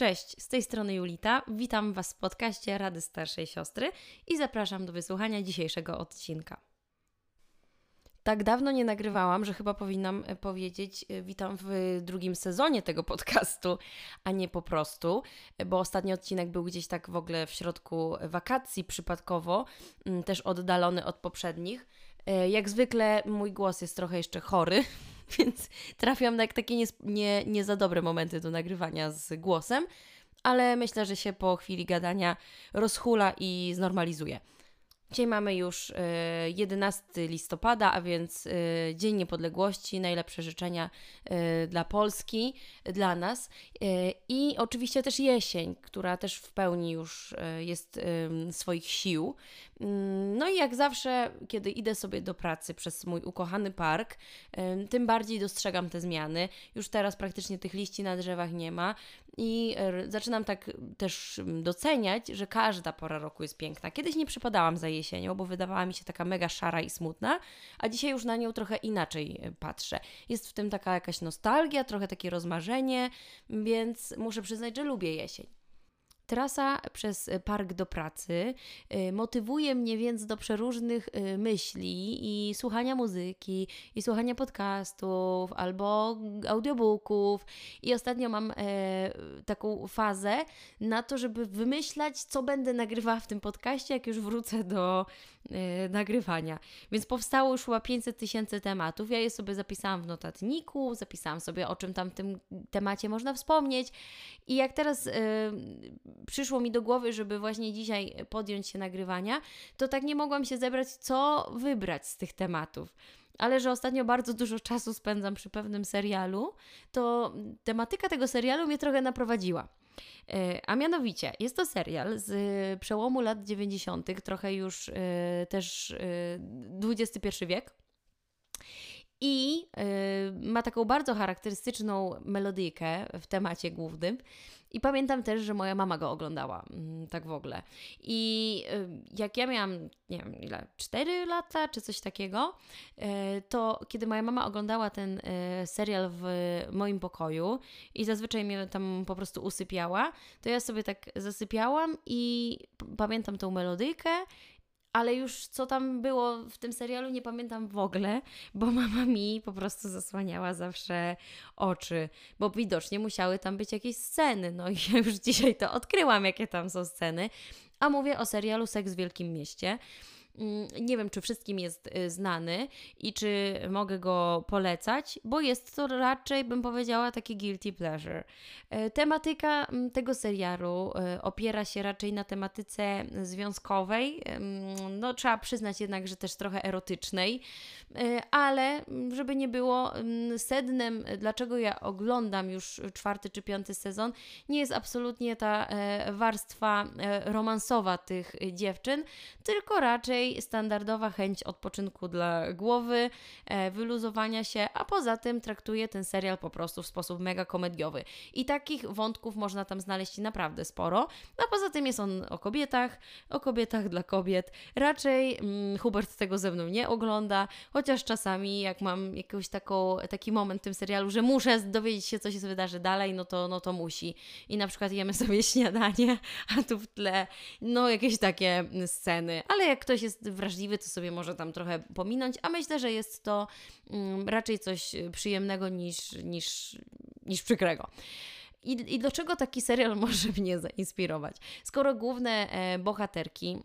Cześć, z tej strony Julita. Witam Was w podcaście Rady Starszej Siostry i zapraszam do wysłuchania dzisiejszego odcinka. Tak dawno nie nagrywałam, że chyba powinnam e, powiedzieć e, witam w drugim sezonie tego podcastu, a nie po prostu, e, bo ostatni odcinek był gdzieś tak w ogóle w środku wakacji przypadkowo, mm, też oddalony od poprzednich. Jak zwykle mój głos jest trochę jeszcze chory, więc trafiam na takie nie, nie, nie za dobre momenty do nagrywania z głosem, ale myślę, że się po chwili gadania rozhula i znormalizuje. Dzisiaj mamy już 11 e, listopada, a więc e, Dzień Niepodległości. Najlepsze życzenia e, dla Polski, dla nas. I oczywiście też jesień, która też w pełni już jest swoich sił. Mm, no i jak zawsze, kiedy idę sobie do pracy przez mój ukochany park, tym bardziej dostrzegam te zmiany. Już teraz praktycznie tych liści na drzewach nie ma i zaczynam tak też doceniać, że każda pora roku jest piękna. Kiedyś nie przypadałam za jesienią, bo wydawała mi się taka mega szara i smutna, a dzisiaj już na nią trochę inaczej e, patrzę. Jest w tym taka jakaś nostalgia, trochę takie rozmarzenie, więc muszę przyznać, że lubię jesień. Trasa przez park do pracy y, motywuje mnie więc do przeróżnych y, myśli i słuchania muzyki, i słuchania podcastów albo audiobooków. I ostatnio mam e, taką fazę na to, żeby wymyślać, co będę nagrywała w tym podcaście, jak już wrócę do nagrywania. Więc powstało już chyba 500 tysięcy tematów. Ja je sobie zapisałam w notatniku, zapisałam sobie, o czym tam w tym temacie można wspomnieć. I jak teraz e, przyszło mi do głowy, żeby właśnie dzisiaj podjąć się nagrywania, to tak nie mogłam się zebrać, co wybrać z tych tematów ale że ostatnio bardzo dużo czasu spędzam przy pewnym serialu, to tematyka tego serialu mnie trochę naprowadziła. E, a mianowicie, jest to serial z przełomu lat 90., trochę już e, też XXI e, wiek. I ma taką bardzo charakterystyczną melodyjkę w temacie głównym. I pamiętam też, że moja mama go oglądała, mm, tak w ogóle. I y, jak ja miałam, nie wiem ile, 4 lata czy coś takiego, y, to kiedy moja mama oglądała ten y, serial w moim pokoju i zazwyczaj mnie tam po prostu usypiała, to ja sobie tak zasypiałam i pamiętam tą melodyjkę ale już co tam było w tym serialu nie pamiętam w ogóle, bo mama mi po prostu zasłaniała zawsze oczy, bo widocznie musiały tam być jakieś sceny. No i ja już dzisiaj to odkryłam, jakie tam są sceny. A mówię o serialu Seks w Wielkim Mieście. Mm, nie wiem, czy wszystkim jest y, znany i czy mogę go polecać, bo jest to raczej, bym powiedziała, taki guilty pleasure. E, tematyka mm, tego serialu e, opiera się raczej na tematyce związkowej, no trzeba przyznać jednak, że też trochę erotycznej, e, ale mm, żeby nie było sednem, dlaczego ja oglądam już czwarty czy piąty sezon, nie jest absolutnie ta warstwa romansowa tych dziewczyn, tylko raczej standardowa chęć odpoczynku dla głowy, e, wyluzowania się, a poza tym traktuje ten serial po prostu w sposób mega komediowy. I takich wątków można tam znaleźć naprawdę sporo. A poza tym jest on o kobietach, o kobietach dla kobiet. Raczej hmm, Hubert tego ze mną nie ogląda, chociaż czasami jak mam jakiś taki moment w tym serialu, że muszę dowiedzieć się, co się wydarzy dalej, no to, no to musi. I na przykład jemy sobie śniadanie, a tu w tle no jakieś takie sceny. Ale jak ktoś jest jest wrażliwy, to sobie może tam trochę pominąć, a myślę, że jest to mm, raczej coś przyjemnego niż, niż, niż przykrego. I, I do czego taki serial może mnie zainspirować? Skoro główne e, bohaterki.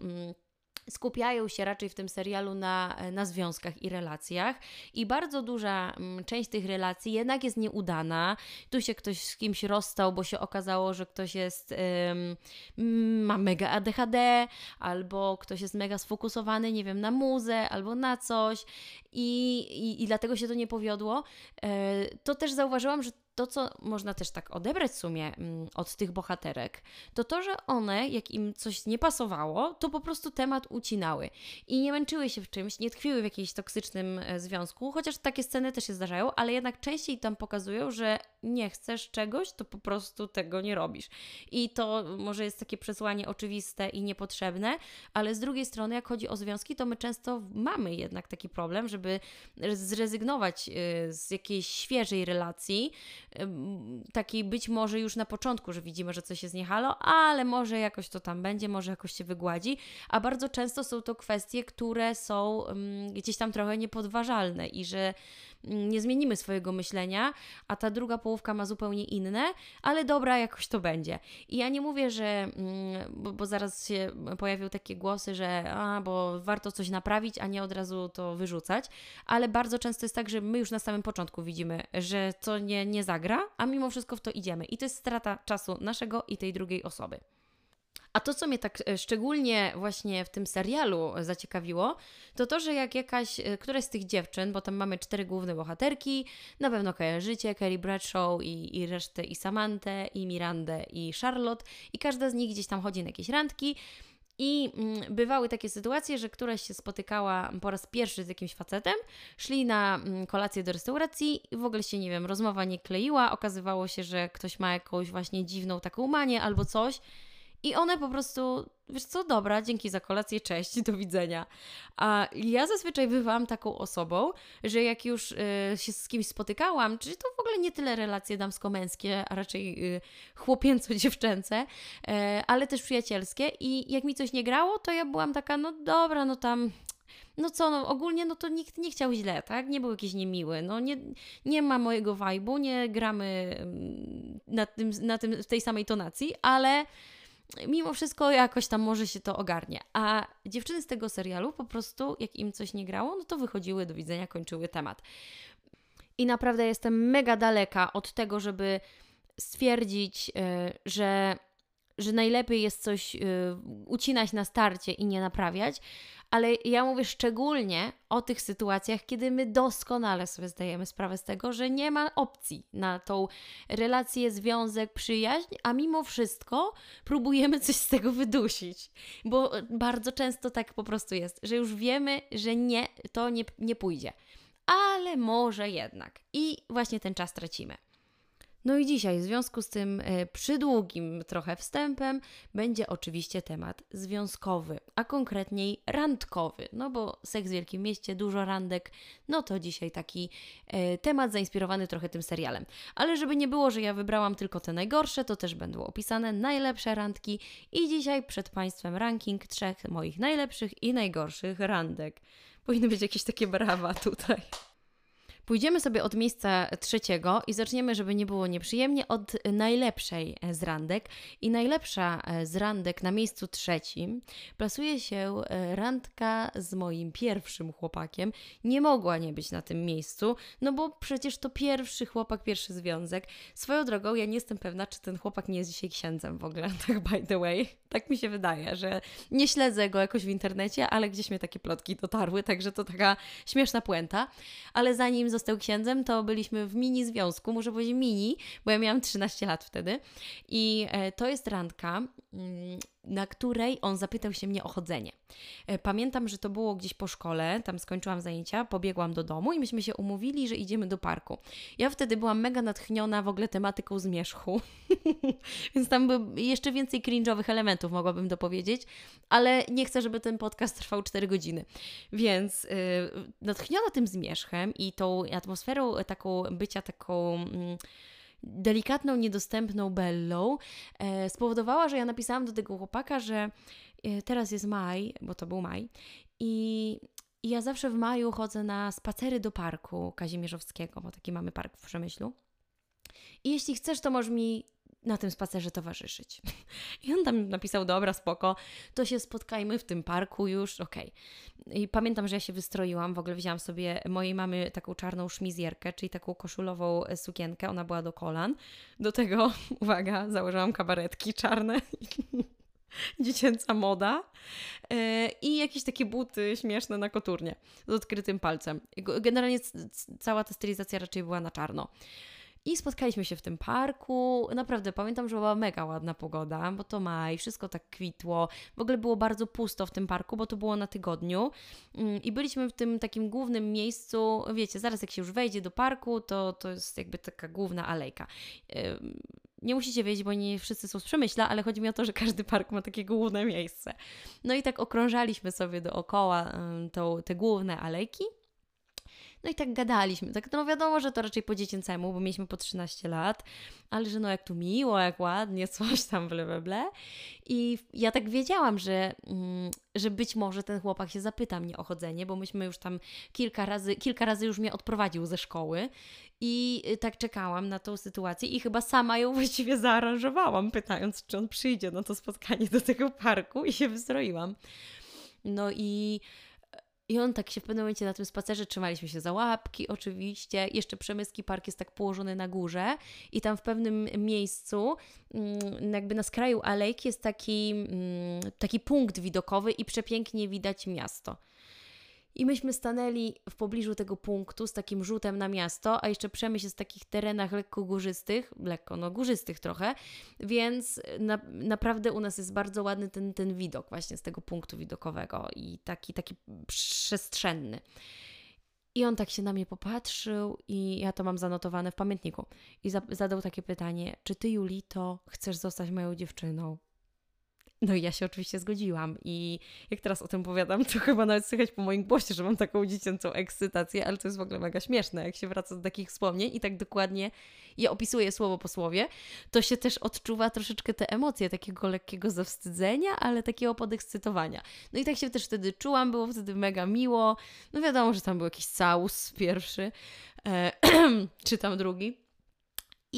Mm, skupiają się raczej w tym serialu na, na związkach i relacjach i bardzo duża mm, część tych relacji jednak jest nieudana. Tu się ktoś z kimś rozstał, bo się okazało, że ktoś jest um, ma mega ADHD, albo ktoś jest mega sfokusowany, nie wiem, na muzę, albo na coś i, i, i dlatego się to nie powiodło. E, to też zauważyłam, że to, co można też tak odebrać w sumie mm, od tych bohaterek, to to, że one, jak im coś nie pasowało, to po prostu temat ucinały i nie męczyły się w czymś, nie tkwiły w jakimś toksycznym e, związku, chociaż takie sceny też się zdarzają, ale jednak częściej tam pokazują, że nie chcesz czegoś, to po prostu tego nie robisz. I to może jest takie przesłanie oczywiste i niepotrzebne, ale z drugiej strony, jak chodzi o związki, to my często mamy jednak taki problem, żeby zrezygnować e, z jakiejś świeżej relacji, takiej być może już na początku, że widzimy, że coś jest niehalo, ale może jakoś to tam będzie, może jakoś się wygładzi, a bardzo często są to kwestie, które są gdzieś tam trochę niepodważalne i że nie zmienimy swojego myślenia, a ta druga połówka ma zupełnie inne, ale dobra, jakoś to będzie. I ja nie mówię, że, mm, bo, bo zaraz się pojawią takie głosy, że a, bo warto coś naprawić, a nie od razu to wyrzucać, ale bardzo często jest tak, że my już na samym początku widzimy, że to nie, nie zagra, a mimo wszystko w to idziemy. I to jest strata czasu naszego i tej drugiej osoby. A to, co mnie tak e, szczególnie właśnie w tym serialu zaciekawiło, to to, że jak jakaś, e, któraś z tych dziewczyn, bo tam mamy cztery główne bohaterki, na pewno kojarzycie, Carrie Bradshaw i, i resztę, i Samantę, i Mirandę, i Charlotte, i każda z nich gdzieś tam chodzi na jakieś randki. I mm, bywały takie sytuacje, że któraś się spotykała po raz pierwszy z jakimś facetem, szli na mm, kolację do restauracji i w ogóle się, nie wiem, rozmowa nie kleiła, okazywało się, że ktoś ma jakąś właśnie dziwną taką manię albo coś i one po prostu, wiesz co, dobra, dzięki za kolację, cześć, do widzenia. A ja zazwyczaj bywałam taką osobą, że jak już y, się z kimś spotykałam, czyli to w ogóle nie tyle relacje damsko-męskie, a raczej y, chłopięco-dziewczęce, y, ale też przyjacielskie i jak mi coś nie grało, to ja byłam taka, no dobra, no tam no co, no ogólnie no to nikt nie chciał źle, tak? Nie był jakiś niemiły, no nie, nie ma mojego vibe'u, nie gramy mm, na tym, na tym, w tej samej tonacji, ale mimo wszystko jakoś tam może się to ogarnie. A dziewczyny z tego serialu po prostu, jak im coś nie grało, no to wychodziły do widzenia, kończyły temat. I naprawdę jestem mega daleka od tego, żeby stwierdzić, yy, że, że najlepiej jest coś yy, ucinać na starcie i nie naprawiać, ale ja mówię szczególnie o tych sytuacjach, kiedy my doskonale sobie zdajemy sprawę z tego, że nie ma opcji na tą relację, związek, przyjaźń, a mimo wszystko próbujemy coś z tego wydusić, bo bardzo często tak po prostu jest, że już wiemy, że nie, to nie, nie pójdzie. Ale może jednak. I właśnie ten czas tracimy. No i dzisiaj, w związku z tym e, przydługim trochę wstępem, będzie oczywiście temat związkowy, a konkretniej randkowy. No bo seks w Wielkim Mieście, dużo randek, no to dzisiaj taki e, temat zainspirowany trochę tym serialem. Ale żeby nie było, że ja wybrałam tylko te najgorsze, to też będą opisane najlepsze randki i dzisiaj przed Państwem ranking trzech moich najlepszych i najgorszych randek. Powinny być jakieś takie brawa tutaj. Pójdziemy sobie od miejsca trzeciego i zaczniemy, żeby nie było nieprzyjemnie, od najlepszej z randek. I najlepsza z randek na miejscu trzecim plasuje się e, randka z moim pierwszym chłopakiem. Nie mogła nie być na tym miejscu, no bo przecież to pierwszy chłopak, pierwszy związek. Swoją drogą, ja nie jestem pewna, czy ten chłopak nie jest dzisiaj księdzem w ogóle, tak by the way. Tak mi się wydaje, że nie śledzę go jakoś w internecie, ale gdzieś mnie takie plotki dotarły, także to taka śmieszna puenta. Ale zanim został księdzem, to byliśmy w mini związku, muszę powiedzieć mini, bo ja miałam 13 lat wtedy. I e, to jest randka, mm, na której on zapytał się mnie o chodzenie. E, pamiętam, że to było gdzieś po szkole, tam skończyłam zajęcia, pobiegłam do domu i myśmy się umówili, że idziemy do parku. Ja wtedy byłam mega natchniona w ogóle tematyką zmierzchu, więc tam by jeszcze więcej cringe'owych elementów mogłabym dopowiedzieć, ale nie chcę, żeby ten podcast trwał 4 godziny. Więc yy, natchniona tym zmierzchem i tą atmosferą taką bycia taką... Yy, delikatną, niedostępną Bellą, e, spowodowała, że ja napisałam do tego chłopaka, że e, teraz jest maj, bo to był maj, i i ja zawsze w maju chodzę na spacery do parku Kazimierzowskiego, bo taki mamy park w Przemyślu. I jeśli chcesz, to możesz mi na tym spacerze towarzyszyć. I on tam napisał, dobra, spoko, to się spotkajmy w tym parku już, okej. Okay. I pamiętam, że ja się wystroiłam, w ogóle wzięłam sobie mojej mamy taką czarną szmizjerkę, czyli taką koszulową sukienkę, ona była do kolan. Do tego, uwaga, założyłam kabaretki czarne. dziecięca moda yy, i jakieś takie buty śmieszne na koturnie z odkrytym palcem. Generalnie cała ta stylizacja raczej była na czarno. I spotkaliśmy się w tym parku. Naprawdę pamiętam, że była mega ładna pogoda, bo to maj, wszystko tak kwitło. W ogóle było bardzo pusto w tym parku, bo to było na tygodniu. Mm, I byliśmy w tym takim głównym miejscu. Wiecie, zaraz jak się już wejdzie do parku, to, to jest jakby taka główna alejka. Nie musicie wiedzieć, bo nie wszyscy są z Przemyśla, ale chodzi mi o to, że każdy park ma takie główne miejsce. No i tak okrążaliśmy sobie dookoła te główne alejki. No i tak gadaliśmy. Tak, no wiadomo, że to raczej po dziecięcemu, bo mieliśmy po 13 lat, ale że no jak tu miło, jak ładnie, coś tam, ble, ble, ble. I ja tak wiedziałam, że, mm, że być może ten chłopak się zapyta mnie o chodzenie, bo myśmy już tam kilka razy, kilka razy już mnie odprowadził ze szkoły i y, tak czekałam na tą sytuację i chyba sama ją właściwie zaaranżowałam, pytając, czy on przyjdzie na to spotkanie do tego parku i się wystroiłam. No i i on tak się w pewnym momencie na tym spacerze trzymaliśmy się za łapki, oczywiście. Jeszcze Przemyski Park jest tak położony na górze, i tam w pewnym miejscu, mm, jakby na skraju alejki, jest taki, mm, taki punkt widokowy i przepięknie widać miasto. I myśmy stanęli w pobliżu tego punktu z takim rzutem na miasto, a jeszcze przemyśl jest w takich terenach lekko górzystych, lekko, no górzystych trochę, więc na, naprawdę u nas jest bardzo ładny ten, ten widok właśnie z tego punktu widokowego i taki, taki przestrzenny. I on tak się na mnie popatrzył, i ja to mam zanotowane w pamiętniku. I za, zadał takie pytanie: Czy ty, Julito, chcesz zostać moją dziewczyną? No i ja się oczywiście zgodziłam i jak teraz o tym powiadam, to chyba nawet słychać po moim głosie, że mam taką dziecięcą ekscytację, ale to jest w ogóle mega śmieszne, jak się wraca do takich wspomnień i tak dokładnie je opisuję słowo po słowie, to się też odczuwa troszeczkę te emocje takiego lekkiego zawstydzenia, ale takiego podekscytowania. No i tak się też wtedy czułam, było wtedy mega miło. No wiadomo, że tam był jakiś całus pierwszy, e, czy tam drugi.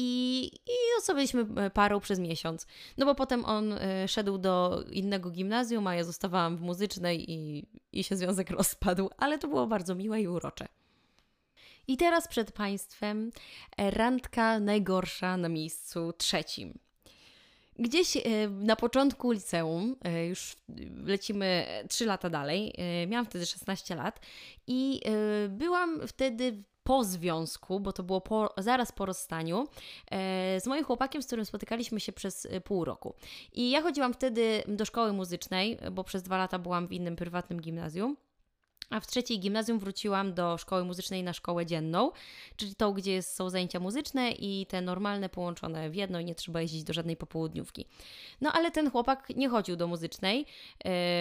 I, i byliśmy e, parą przez miesiąc. No bo potem on y, szedł do innego gimnazjum, a ja zostawałam w muzycznej i, i się związek rozpadł, ale to było bardzo miłe i urocze. I teraz przed Państwem e, randka najgorsza na miejscu trzecim. Gdzieś na początku liceum, już lecimy 3 lata dalej, miałam wtedy 16 lat i byłam wtedy po związku, bo to było po, zaraz po rozstaniu, e, z moim chłopakiem, z którym spotykaliśmy się przez e, pół roku. I ja chodziłam wtedy do szkoły muzycznej, bo przez dwa lata byłam w innym prywatnym gimnazjum. A w trzeciej gimnazjum wróciłam do szkoły muzycznej na szkołę dzienną, czyli tą, gdzie są zajęcia muzyczne i te normalne połączone w jedno i nie trzeba jeździć do żadnej popołudniówki. No ale ten chłopak nie chodził do muzycznej yy,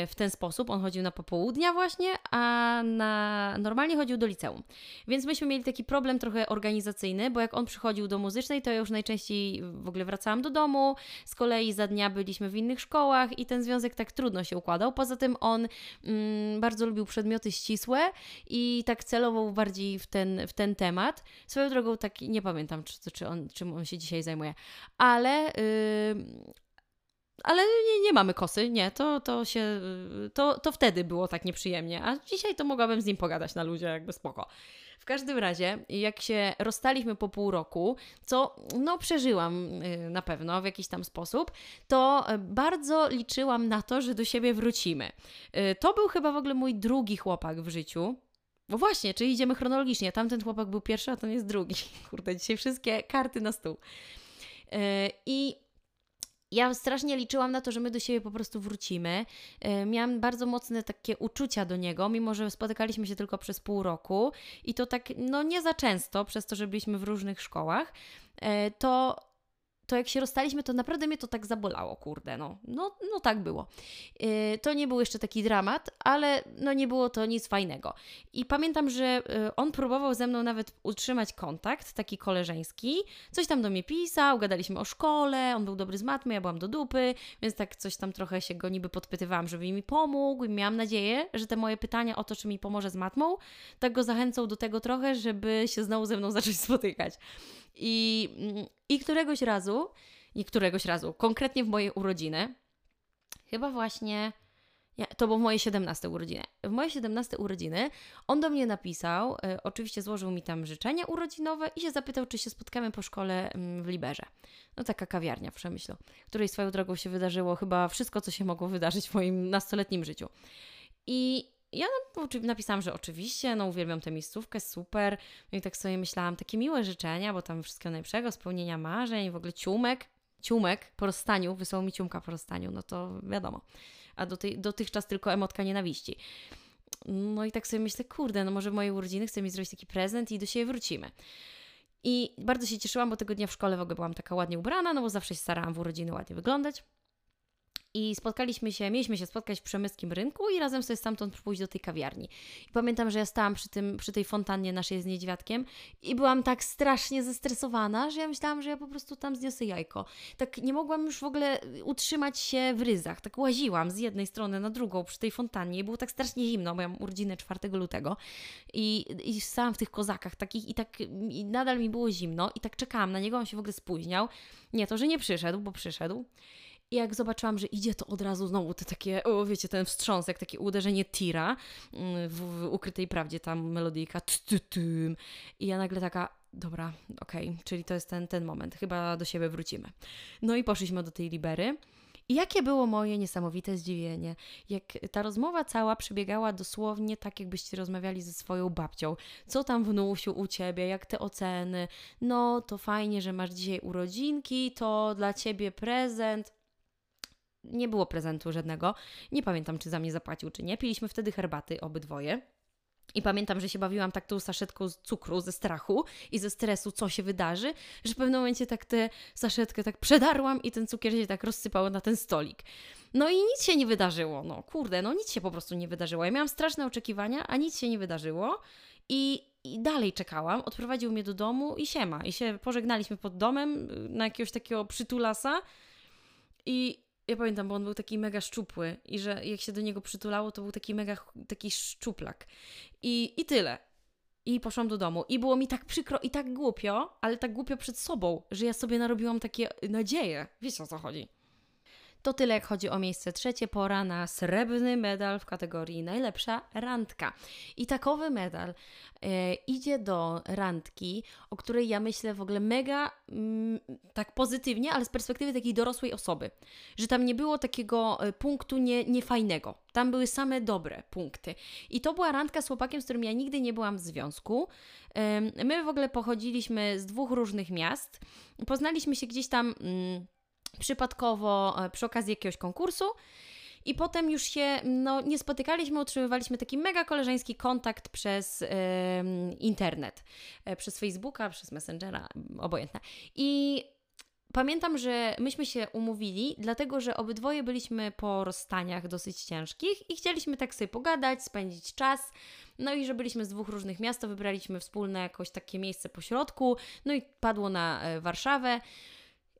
w ten sposób, on chodził na popołudnia właśnie, a na normalnie chodził do liceum. Więc myśmy mieli taki problem trochę organizacyjny, bo jak on przychodził do muzycznej, to ja już najczęściej w ogóle wracałam do domu, z kolei za dnia byliśmy w innych szkołach i ten związek tak trudno się układał. Poza tym on mm, bardzo lubił przedmioty ścisłe i tak celował bardziej w ten, w ten temat. Swoją drogą, tak nie pamiętam, czy, czy on, czym on się dzisiaj zajmuje, ale. Yy, ale nie, nie mamy kosy, nie, to, to się, to, to wtedy było tak nieprzyjemnie, a dzisiaj to mogłabym z nim pogadać na ludzie, jakby spoko. W każdym razie, jak się rozstaliśmy po pół roku, co no przeżyłam y, na pewno w jakiś tam sposób, to bardzo liczyłam na to, że do siebie wrócimy. Y, to był chyba w ogóle mój drugi chłopak w życiu. Bo właśnie, czyli idziemy chronologicznie. Tamten chłopak był pierwszy, a ten jest drugi. Kurde, dzisiaj wszystkie karty na stół. Y, I ja strasznie liczyłam na to, że my do siebie po prostu wrócimy. E, miałam bardzo mocne takie uczucia do niego, mimo że spotykaliśmy się tylko przez pół roku i to tak, no nie za często, przez to, że byliśmy w różnych szkołach. E, to to jak się rozstaliśmy, to naprawdę mnie to tak zabolało, kurde, no, no, no tak było. Yy, to nie był jeszcze taki dramat, ale no nie było to nic fajnego. I pamiętam, że yy, on próbował ze mną nawet utrzymać kontakt, taki koleżeński, coś tam do mnie pisał, gadaliśmy o szkole, on był dobry z matmy, ja byłam do dupy, więc tak coś tam trochę się go niby podpytywałam, żeby mi pomógł i miałam nadzieję, że te moje pytania o to, czy mi pomoże z matmą, tak go zachęcą do tego trochę, żeby się znowu ze mną zacząć spotykać. I, I któregoś razu, nie któregoś razu, konkretnie w moje urodziny, chyba właśnie. to było moje 17 urodziny. W moje 17 urodziny on do mnie napisał, y, oczywiście złożył mi tam życzenia urodzinowe i się zapytał, czy się spotkamy po szkole y, w Liberze. No taka kawiarnia w Przemyślu, której swoją drogą się wydarzyło chyba wszystko, co się mogło wydarzyć w moim nastoletnim życiu. I ja napisałam, że oczywiście, no uwielbiam tę miejscówkę, super. No i tak sobie myślałam, takie miłe życzenia, bo tam wszystkiego najlepszego, spełnienia marzeń, w ogóle ciumek, ciumek po rozstaniu, wysłał mi ciumka po rozstaniu, no to wiadomo. A do tej, dotychczas tylko emotka nienawiści. No i tak sobie myślę, kurde, no może w mojej urodziny chce mi zrobić taki prezent i do siebie wrócimy. I bardzo się cieszyłam, bo tego dnia w szkole w ogóle byłam taka ładnie ubrana, no bo zawsze się starałam w urodziny ładnie wyglądać. I spotkaliśmy się, mieliśmy się spotkać w Przemyskim Rynku i razem sobie stamtąd pójść do tej kawiarni. I pamiętam, że ja stałam przy, tym, przy tej fontannie naszej z niedźwiadkiem i byłam tak strasznie zestresowana, że ja myślałam, że ja po prostu tam zniosę jajko. Tak nie mogłam już w ogóle utrzymać się w ryzach. Tak łaziłam z jednej strony na drugą przy tej fontannie i było tak strasznie zimno, mam urodzinę 4 lutego i, i stałam w tych kozakach takich i tak i nadal mi było zimno i tak czekałam na niego, on się w ogóle spóźniał. Nie, to, że nie przyszedł, bo przyszedł. I jak zobaczyłam, że idzie, to od razu znowu te takie, o, wiecie, ten wstrząs, jak takie uderzenie tira mm, w, w ukrytej prawdzie, tam melodyjka. I ja nagle taka, dobra, okej, okay, czyli to jest ten, ten moment, chyba do siebie wrócimy. No i poszliśmy do tej Libery. I jakie było moje niesamowite zdziwienie, jak ta rozmowa cała przebiegała dosłownie tak, jakbyście rozmawiali ze swoją babcią. Co tam wnusiu u ciebie, jak te oceny? No, to fajnie, że masz dzisiaj urodzinki, to dla ciebie prezent nie było prezentu żadnego. Nie pamiętam, czy za mnie zapłacił, czy nie. Piliśmy wtedy herbaty obydwoje. I pamiętam, że się bawiłam tak tą saszetką z cukru, ze strachu i ze stresu, co się wydarzy, że w pewnym momencie tak tę saszetkę tak przedarłam i ten cukier się tak rozsypał na ten stolik. No i nic się nie wydarzyło. No kurde, no nic się po prostu nie wydarzyło. Ja miałam straszne oczekiwania, a nic się nie wydarzyło. I, i dalej czekałam. Odprowadził mnie do domu i siema. I się pożegnaliśmy pod domem y, na jakiegoś takiego przytulasa. I ja pamiętam, bo on był taki mega szczupły i że jak się do niego przytulało, to był taki mega taki szczuplak. I, i tyle. I poszłam do domu. I było mi tak przykro i tak głupio, ale tak głupio przed sobą, że ja sobie narobiłam takie nadzieje. Wiecie o co chodzi. To tyle, jak chodzi o miejsce trzecie. Pora na srebrny medal w kategorii najlepsza randka. I takowy medal e, idzie do randki, o której ja myślę w ogóle mega mm, tak pozytywnie, ale z perspektywy takiej dorosłej osoby. Że tam nie było takiego e, punktu nie, niefajnego. Tam były same dobre punkty. I to była randka z chłopakiem, z którym ja nigdy nie byłam w związku. E, my w ogóle pochodziliśmy z dwóch różnych miast. Poznaliśmy się gdzieś tam. Mm, przypadkowo e, przy okazji jakiegoś konkursu. I potem już się no, nie spotykaliśmy, utrzymywaliśmy taki mega koleżeński kontakt przez internet, yy, przez Facebooka, przez Messengera, obojętne. I pamiętam, że myśmy się umówili, dlatego że obydwoje byliśmy po rozstaniach dosyć ciężkich i chcieliśmy tak sobie pogadać, spędzić czas. No i że byliśmy z dwóch różnych miast, wybraliśmy wspólne jakoś takie miejsce po środku, no i padło na Warszawę.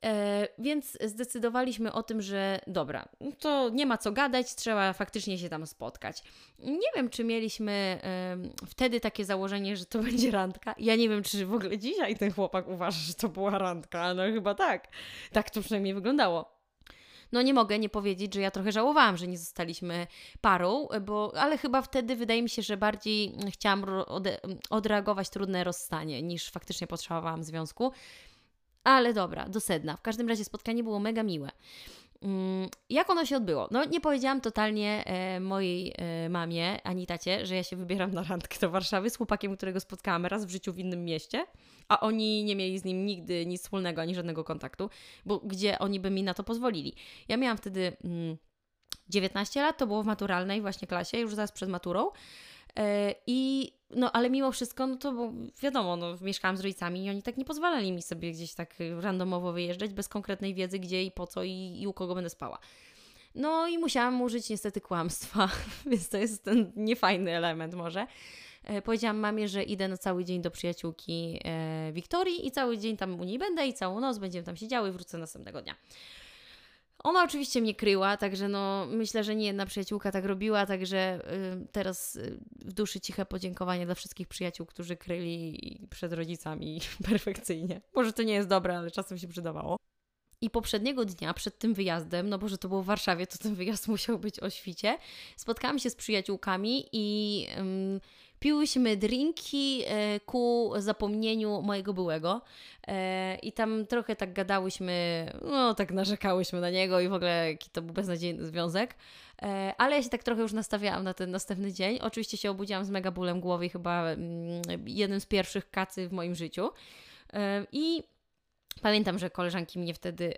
E, więc zdecydowaliśmy o tym, że dobra, to nie ma co gadać, trzeba faktycznie się tam spotkać. Nie wiem, czy mieliśmy wtedy takie założenie, że to będzie randka. Ja nie wiem, czy w ogóle dzisiaj ten chłopak uważa, że to była randka. No chyba tak. Tak to przynajmniej wyglądało. No nie mogę nie powiedzieć, że ja trochę żałowałam, że nie zostaliśmy parą, bo, ale chyba wtedy wydaje mi się, że bardziej chciałam odreagować trudne rozstanie niż faktycznie potrzebowałam związku. Ale dobra, do sedna. W każdym razie spotkanie było mega miłe. Mm, jak ono się odbyło? No, nie powiedziałam totalnie e, mojej e, mamie ani tacie, że ja się wybieram na randkę do Warszawy z chłopakiem, którego spotkałam raz w życiu w innym mieście, a oni nie mieli z nim nigdy nic wspólnego ani żadnego kontaktu, bo gdzie oni by mi na to pozwolili? Ja miałam wtedy mm, 19 lat, to było w maturalnej właśnie klasie, już zaraz przed maturą. E, I no, ale mimo wszystko, no to bo wiadomo, no, mieszkałam z rodzicami i oni tak nie pozwalali mi sobie gdzieś tak randomowo wyjeżdżać bez konkretnej wiedzy, gdzie i po co i, i u kogo będę spała. No i musiałam użyć niestety kłamstwa, więc to jest ten niefajny element może. E, powiedziałam mamie, że idę na cały dzień do przyjaciółki e, Wiktorii i cały dzień tam u niej będę i całą noc będziemy tam siedziały i wrócę następnego dnia. Ona oczywiście mnie kryła, także no myślę, że nie jedna przyjaciółka tak robiła, także y, teraz y, w duszy ciche podziękowanie dla wszystkich przyjaciół, którzy kryli przed rodzicami perfekcyjnie. Może to nie jest dobre, ale czasem się przydawało. I poprzedniego dnia, przed tym wyjazdem, no bo że to było w Warszawie, to ten wyjazd musiał być o świcie, spotkałam się z przyjaciółkami i piłyśmy drinki e, ku zapomnieniu mojego byłego. E, I tam trochę tak gadałyśmy, no tak narzekałyśmy na niego i w ogóle jaki to był beznadziejny związek. E, ale ja się tak trochę już nastawiałam na ten następny dzień. Oczywiście się obudziłam z mega bólem głowy, chyba mm, jeden z pierwszych kacy w moim życiu. I Pamiętam, że koleżanki mnie wtedy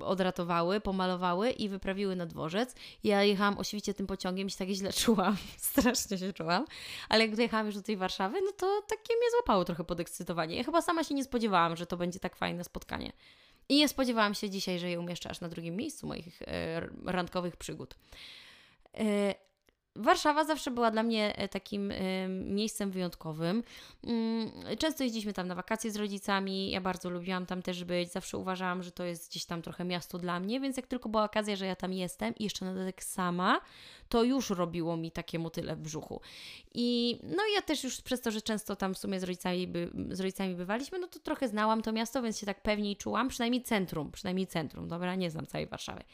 y, odratowały, pomalowały i wyprawiły na dworzec. Ja jechałam oczywiście tym pociągiem i się tak źle czułam, strasznie się czułam, ale jak dojechałam już do tej Warszawy, no to takie mnie złapało trochę podekscytowanie. Ja chyba sama się nie spodziewałam, że to będzie tak fajne spotkanie. I nie spodziewałam się dzisiaj, że je umieszczę aż na drugim miejscu moich e, randkowych przygód. E, Warszawa zawsze była dla mnie e, takim y, miejscem wyjątkowym. Mm, często jeździliśmy tam na wakacje z rodzicami, ja bardzo lubiłam tam też być, zawsze uważałam, że to jest gdzieś tam trochę miasto dla mnie, więc jak tylko była okazja, że ja tam jestem i jeszcze na dodatek sama, to już robiło mi takie motyle w brzuchu. I no ja też już przez to, że często tam w sumie z rodzicami, by, z rodzicami bywaliśmy, no to trochę znałam to miasto, więc się tak pewniej czułam, przynajmniej centrum, przynajmniej centrum, dobra, nie znam całej Warszawy.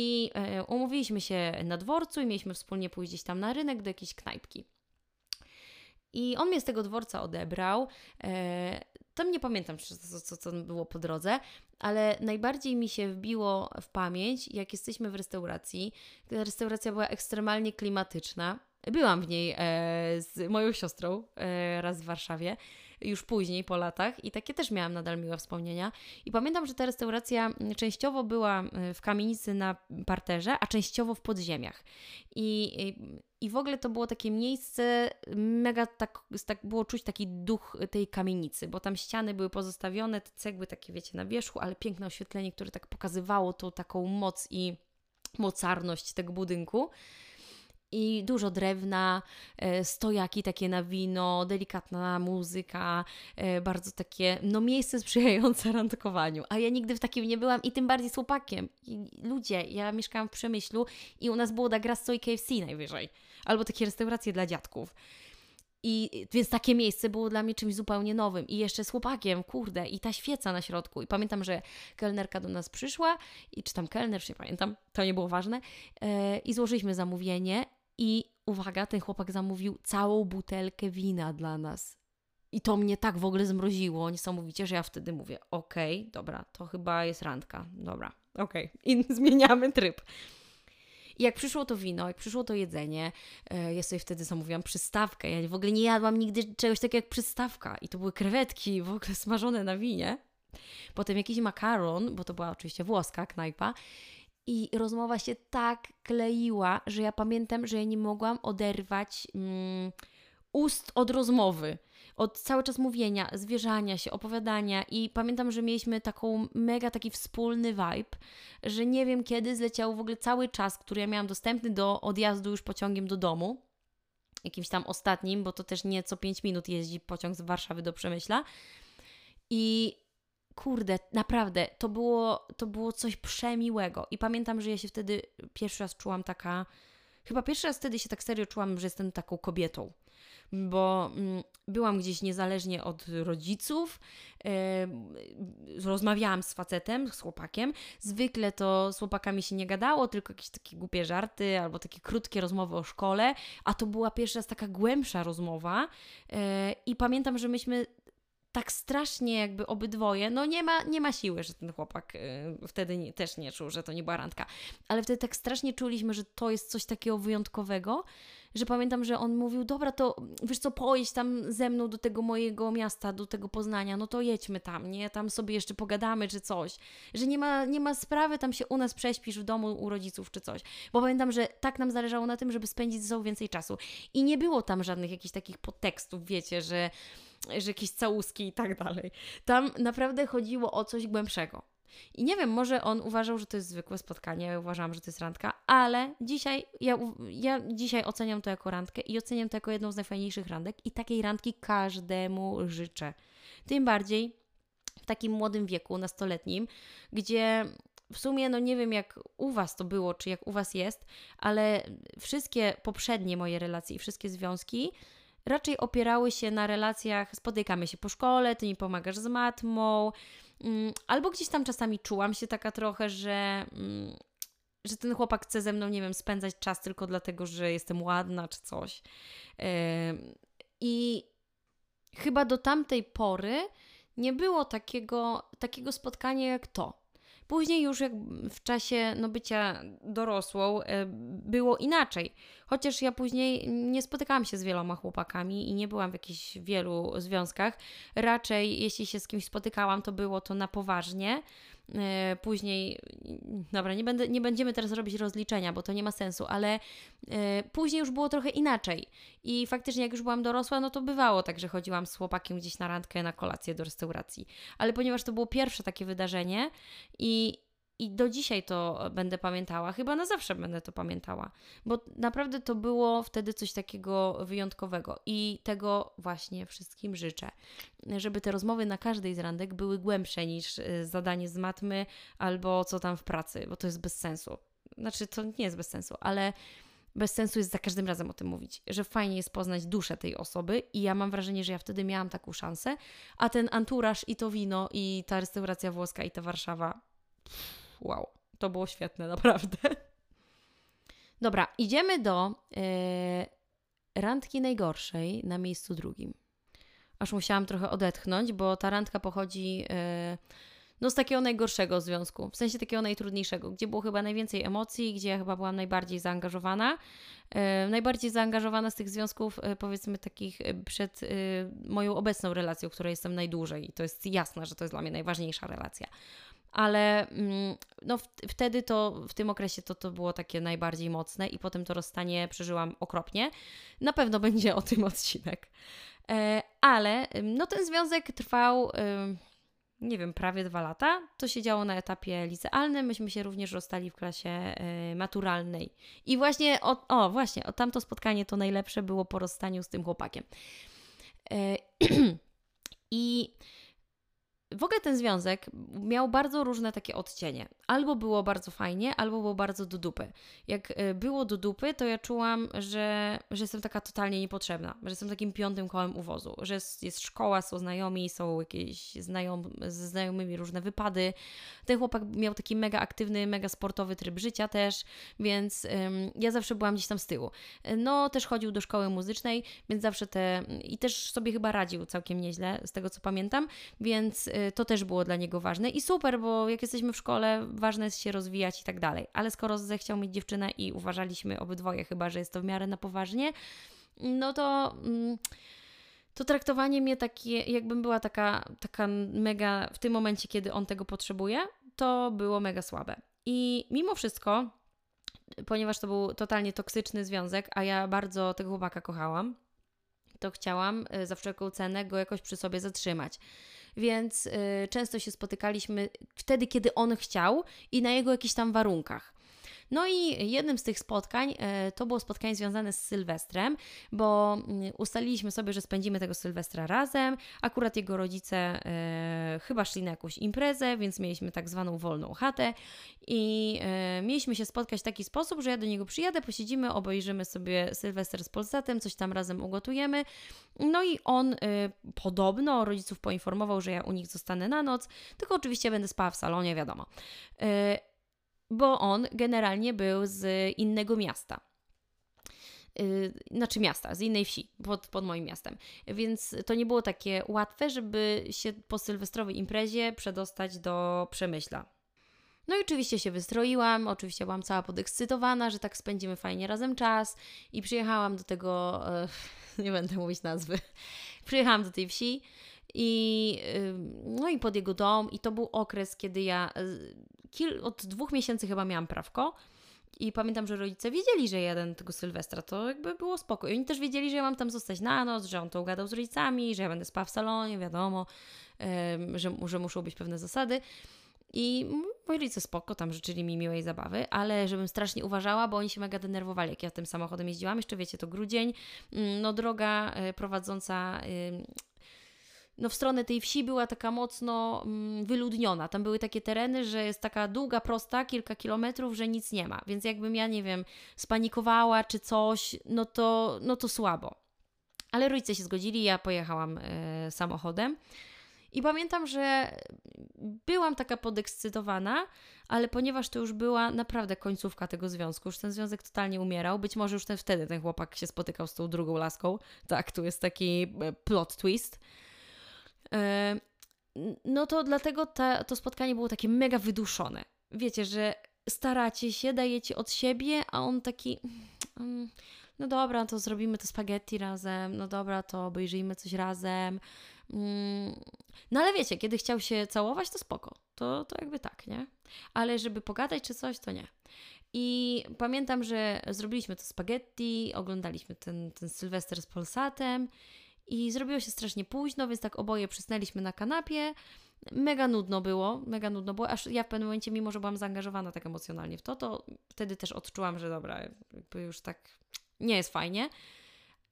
I e, umówiliśmy się na dworcu i mieliśmy wspólnie pójść gdzieś tam na rynek do jakiejś knajpki. I on mnie z tego dworca odebrał. E, tam nie pamiętam, co, co, co było po drodze, ale najbardziej mi się wbiło w pamięć, jak jesteśmy w restauracji. Ta restauracja była ekstremalnie klimatyczna. Byłam w niej e, z moją siostrą raz w Warszawie już później, po latach i takie też miałam nadal miłe wspomnienia. I pamiętam, że ta restauracja częściowo była y, w kamienicy na parterze, a częściowo w podziemiach. I, i w ogóle to było takie miejsce, mega tak, tak było czuć taki duch tej kamienicy, bo tam ściany były pozostawione, te cegły takie, wiecie, na wierzchu, ale piękne oświetlenie, które tak pokazywało tą taką moc i mocarność tego budynku i dużo drewna, e, stojaki takie na wino, delikatna muzyka, e, bardzo takie, no miejsce sprzyjające randkowaniu. A ja nigdy w takim nie byłam i tym bardziej z chłopakiem. I ludzie, ja mieszkałam w Przemyślu i u nas było da Grasso i KFC najwyżej. Albo takie restauracje dla dziadków. I więc takie miejsce było dla mnie czymś zupełnie nowym. I jeszcze z chłopakiem, kurde, i ta świeca na środku. I pamiętam, że kelnerka do nas przyszła, i czy tam kelner, czy nie pamiętam, to nie było ważne. Yy, I złożyliśmy zamówienie i uwaga, ten chłopak zamówił całą butelkę wina dla nas. I to mnie tak w ogóle zmroziło niesamowicie, że ja wtedy mówię: Okej, okay, dobra, to chyba jest randka. Dobra, okej. Okay. I zmieniamy tryb. I jak przyszło to wino, jak przyszło to jedzenie, e, ja sobie wtedy zamówiłam przystawkę. Ja w ogóle nie jadłam nigdy czegoś takiego jak przystawka. I to były krewetki w ogóle smażone na winie. Potem jakiś makaron, bo to była oczywiście włoska knajpa. I rozmowa się tak kleiła, że ja pamiętam, że ja nie mogłam oderwać mm, ust od rozmowy, od cały czas mówienia, zwierzania się, opowiadania. I pamiętam, że mieliśmy taką mega taki wspólny vibe, że nie wiem kiedy zleciał w ogóle cały czas, który ja miałam dostępny do odjazdu już pociągiem do domu. Jakimś tam ostatnim, bo to też nie co 5 minut jeździ pociąg z Warszawy do Przemyśla. I kurde, naprawdę, to było, to było coś przemiłego. I pamiętam, że ja się wtedy pierwszy raz czułam taka, chyba pierwszy raz wtedy się tak serio czułam, że jestem taką kobietą. Bo mm, byłam gdzieś niezależnie od rodziców, rozmawiałam z facetem, z chłopakiem. Zwykle to z chłopakami się nie gadało, tylko jakieś takie głupie żarty albo takie krótkie rozmowy o szkole, a to była pierwsza raz taka głębsza rozmowa. Yy, I pamiętam, że myśmy tak strasznie jakby obydwoje, no nie ma, nie ma siły, że ten chłopak y, wtedy nie, też nie czuł, że to nie była randka, ale wtedy tak strasznie czuliśmy, że to jest coś takiego wyjątkowego, że pamiętam, że on mówił, dobra, to wiesz co, pojedź tam ze mną do tego mojego miasta, do tego Poznania, no to jedźmy tam, nie, tam sobie jeszcze pogadamy czy coś, że nie ma, nie ma sprawy, tam się u nas prześpisz w domu u rodziców czy coś, bo pamiętam, że tak nam zależało na tym, żeby spędzić ze sobą więcej czasu. I nie było tam żadnych jakichś takich podtekstów, wiecie, że że jakieś całuski i tak dalej. Tam naprawdę chodziło o coś głębszego. I nie wiem, może on uważał, że to jest zwykłe spotkanie, ja uważałam, że to jest randka, ale dzisiaj, ja, ja dzisiaj oceniam to jako randkę i oceniam to jako jedną z najfajniejszych randek i takiej randki każdemu życzę. Tym bardziej w takim młodym wieku, nastoletnim, gdzie w sumie, no nie wiem jak u Was to było, czy jak u Was jest, ale wszystkie poprzednie moje relacje i wszystkie związki raczej opierały się na relacjach, spotykamy się po szkole, ty mi pomagasz z matmą, mm, albo gdzieś tam czasami czułam się taka trochę, że, mm, że ten chłopak chce ze mną, nie wiem, spędzać czas tylko dlatego, że jestem ładna czy coś. I chyba do tamtej pory nie było takiego, takiego spotkania jak to. Później już jak w czasie no, bycia dorosłą e, było inaczej. Chociaż ja później nie spotykałam się z wieloma chłopakami i nie byłam w jakichś wielu związkach. Raczej jeśli się z kimś spotykałam, to było to na poważnie. E, później, dobra, nie, będę, nie będziemy teraz robić rozliczenia, bo to nie ma sensu, ale e, później już było trochę inaczej. I faktycznie, jak już byłam dorosła, no to bywało tak, że chodziłam z chłopakiem gdzieś na randkę, na kolację do restauracji. Ale ponieważ to było pierwsze takie wydarzenie i i do dzisiaj to będę pamiętała, chyba na zawsze będę to pamiętała, bo naprawdę to było wtedy coś takiego wyjątkowego i tego właśnie wszystkim życzę. Żeby te rozmowy na każdej z randek były głębsze niż y, zadanie z matmy albo co tam w pracy, bo to jest bez sensu. Znaczy, to nie jest bez sensu, ale bez sensu jest za każdym razem o tym mówić, że fajnie jest poznać duszę tej osoby i ja mam wrażenie, że ja wtedy miałam taką szansę, a ten anturaż i to wino i ta restauracja włoska i ta Warszawa wow, to było świetne, naprawdę. Dobra, idziemy do yy, randki najgorszej na miejscu drugim. Aż musiałam trochę odetchnąć, bo ta randka pochodzi yy, no, z takiego najgorszego związku, w sensie takiego najtrudniejszego, gdzie było chyba najwięcej emocji, gdzie ja chyba byłam najbardziej zaangażowana. Yy, najbardziej zaangażowana z tych związków, powiedzmy takich przed moją obecną relacją, w której jestem najdłużej. I to jest jasne, że to jest dla mnie najważniejsza relacja ale mm, no wtedy to, w tym okresie to, to było takie najbardziej mocne i potem to rozstanie przeżyłam okropnie. Na pewno będzie o tym odcinek. E, ale no ten związek trwał nie wiem, prawie dwa lata. To się działo na etapie licealnym. Myśmy się również rozstali w klasie e, maturalnej. I właśnie, o, o właśnie, o tamto spotkanie to najlepsze było po rozstaniu z tym chłopakiem. E, I w ogóle ten związek miał bardzo różne takie odcienie. Albo było bardzo fajnie, albo było bardzo do dupy. Jak e, było do dupy, to ja czułam, że, że jestem taka totalnie niepotrzebna, że jestem takim piątym kołem uwozu, że jest, szkoła, są znajomi, są jakieś znajom, ze znajomymi różne wypady. Ten chłopak miał taki mega aktywny, mega sportowy tryb życia też, więc ym, ja zawsze byłam gdzieś tam z tyłu. No, też chodził do szkoły muzycznej, więc zawsze te... i też sobie chyba radził całkiem nieźle, z tego co pamiętam, więc Y, to też było dla niego ważne i super, bo jak jesteśmy w szkole, ważne jest się rozwijać i tak dalej. Ale skoro zechciał mieć dziewczynę i uważaliśmy obydwoje chyba, że jest to w miarę na poważnie, no to. Mm, to traktowanie mnie takie, jakbym była taka, taka mega, w tym momencie, kiedy on tego potrzebuje, to było mega słabe. I mimo wszystko, ponieważ to był totalnie toksyczny związek, a ja bardzo tego chłopaka kochałam, to chciałam y, za wszelką cenę go jakoś przy sobie zatrzymać więc y, często się spotykaliśmy wtedy, kiedy on chciał i na jego jakichś tam warunkach. No i jednym z tych spotkań e, to było spotkanie związane z Sylwestrem, bo mm, ustaliliśmy sobie, że spędzimy tego Sylwestra razem. Akurat jego rodzice e, chyba szli na jakąś imprezę, więc mieliśmy tak zwaną wolną chatę i e, mieliśmy się spotkać w taki sposób, że ja do niego przyjadę, posiedzimy, obejrzymy sobie Sylwester z Polsatem, coś tam razem ugotujemy. No i on podobno rodziców poinformował, że ja u nich zostanę na noc, tylko oczywiście będę spała w salonie, wiadomo bo on generalnie był z innego miasta. Yy, znaczy miasta, z innej wsi, pod, pod moim miastem. Więc to nie było takie łatwe, żeby się po sylwestrowej imprezie przedostać do Przemyśla. No i oczywiście się wystroiłam, oczywiście byłam cała podekscytowana, że tak spędzimy fajnie razem czas i przyjechałam do tego, yy, nie będę mówić nazwy, przyjechałam do tej wsi i, no i pod jego dom i to był okres, kiedy ja kil, od dwóch miesięcy chyba miałam prawko. I pamiętam, że rodzice wiedzieli, że jadę tego Sylwestra, to jakby było spoko. I oni też wiedzieli, że ja mam tam zostać na noc, że on to ugadał z rodzicami, że ja będę spała w salonie, wiadomo, że, że muszą być pewne zasady. I moi rodzice spoko, tam życzyli mi miłej zabawy, ale żebym strasznie uważała, bo oni się mega denerwowali, jak ja tym samochodem jeździłam. Jeszcze wiecie, to grudzień, mm, no droga e, prowadząca no w stronę tej wsi była taka mocno mm, wyludniona. Tam były takie tereny, że jest taka długa, prosta, kilka kilometrów, że nic nie ma. Więc jakbym ja, nie wiem, spanikowała czy coś, no to, no to słabo. Ale rodzice się zgodzili, ja pojechałam e, samochodem. I pamiętam, że byłam taka podekscytowana, ale ponieważ to już była naprawdę końcówka tego związku, już ten związek totalnie umierał, być może już ten, wtedy ten chłopak się spotykał z tą drugą laską. Tak, tu jest taki e, plot twist. No to dlatego ta, to spotkanie było takie mega wyduszone. Wiecie, że staracie się, dajecie od siebie, a on taki. Mm, no dobra, to zrobimy to spaghetti razem, no dobra, to obejrzyjmy coś razem, Mm, no ale wiecie, kiedy chciał się całować, to spoko. To, to jakby tak, nie? Ale żeby pogadać czy coś, to nie. I pamiętam, że zrobiliśmy to spaghetti, oglądaliśmy ten, ten Sylwester z Polsatem i zrobiło się strasznie późno, więc tak oboje przysnęliśmy na kanapie. Mega nudno było, mega nudno było, aż ja w pewnym momencie, mimo że byłam zaangażowana tak emocjonalnie w to, to wtedy też odczułam, że dobra, jakby już tak nie jest fajnie.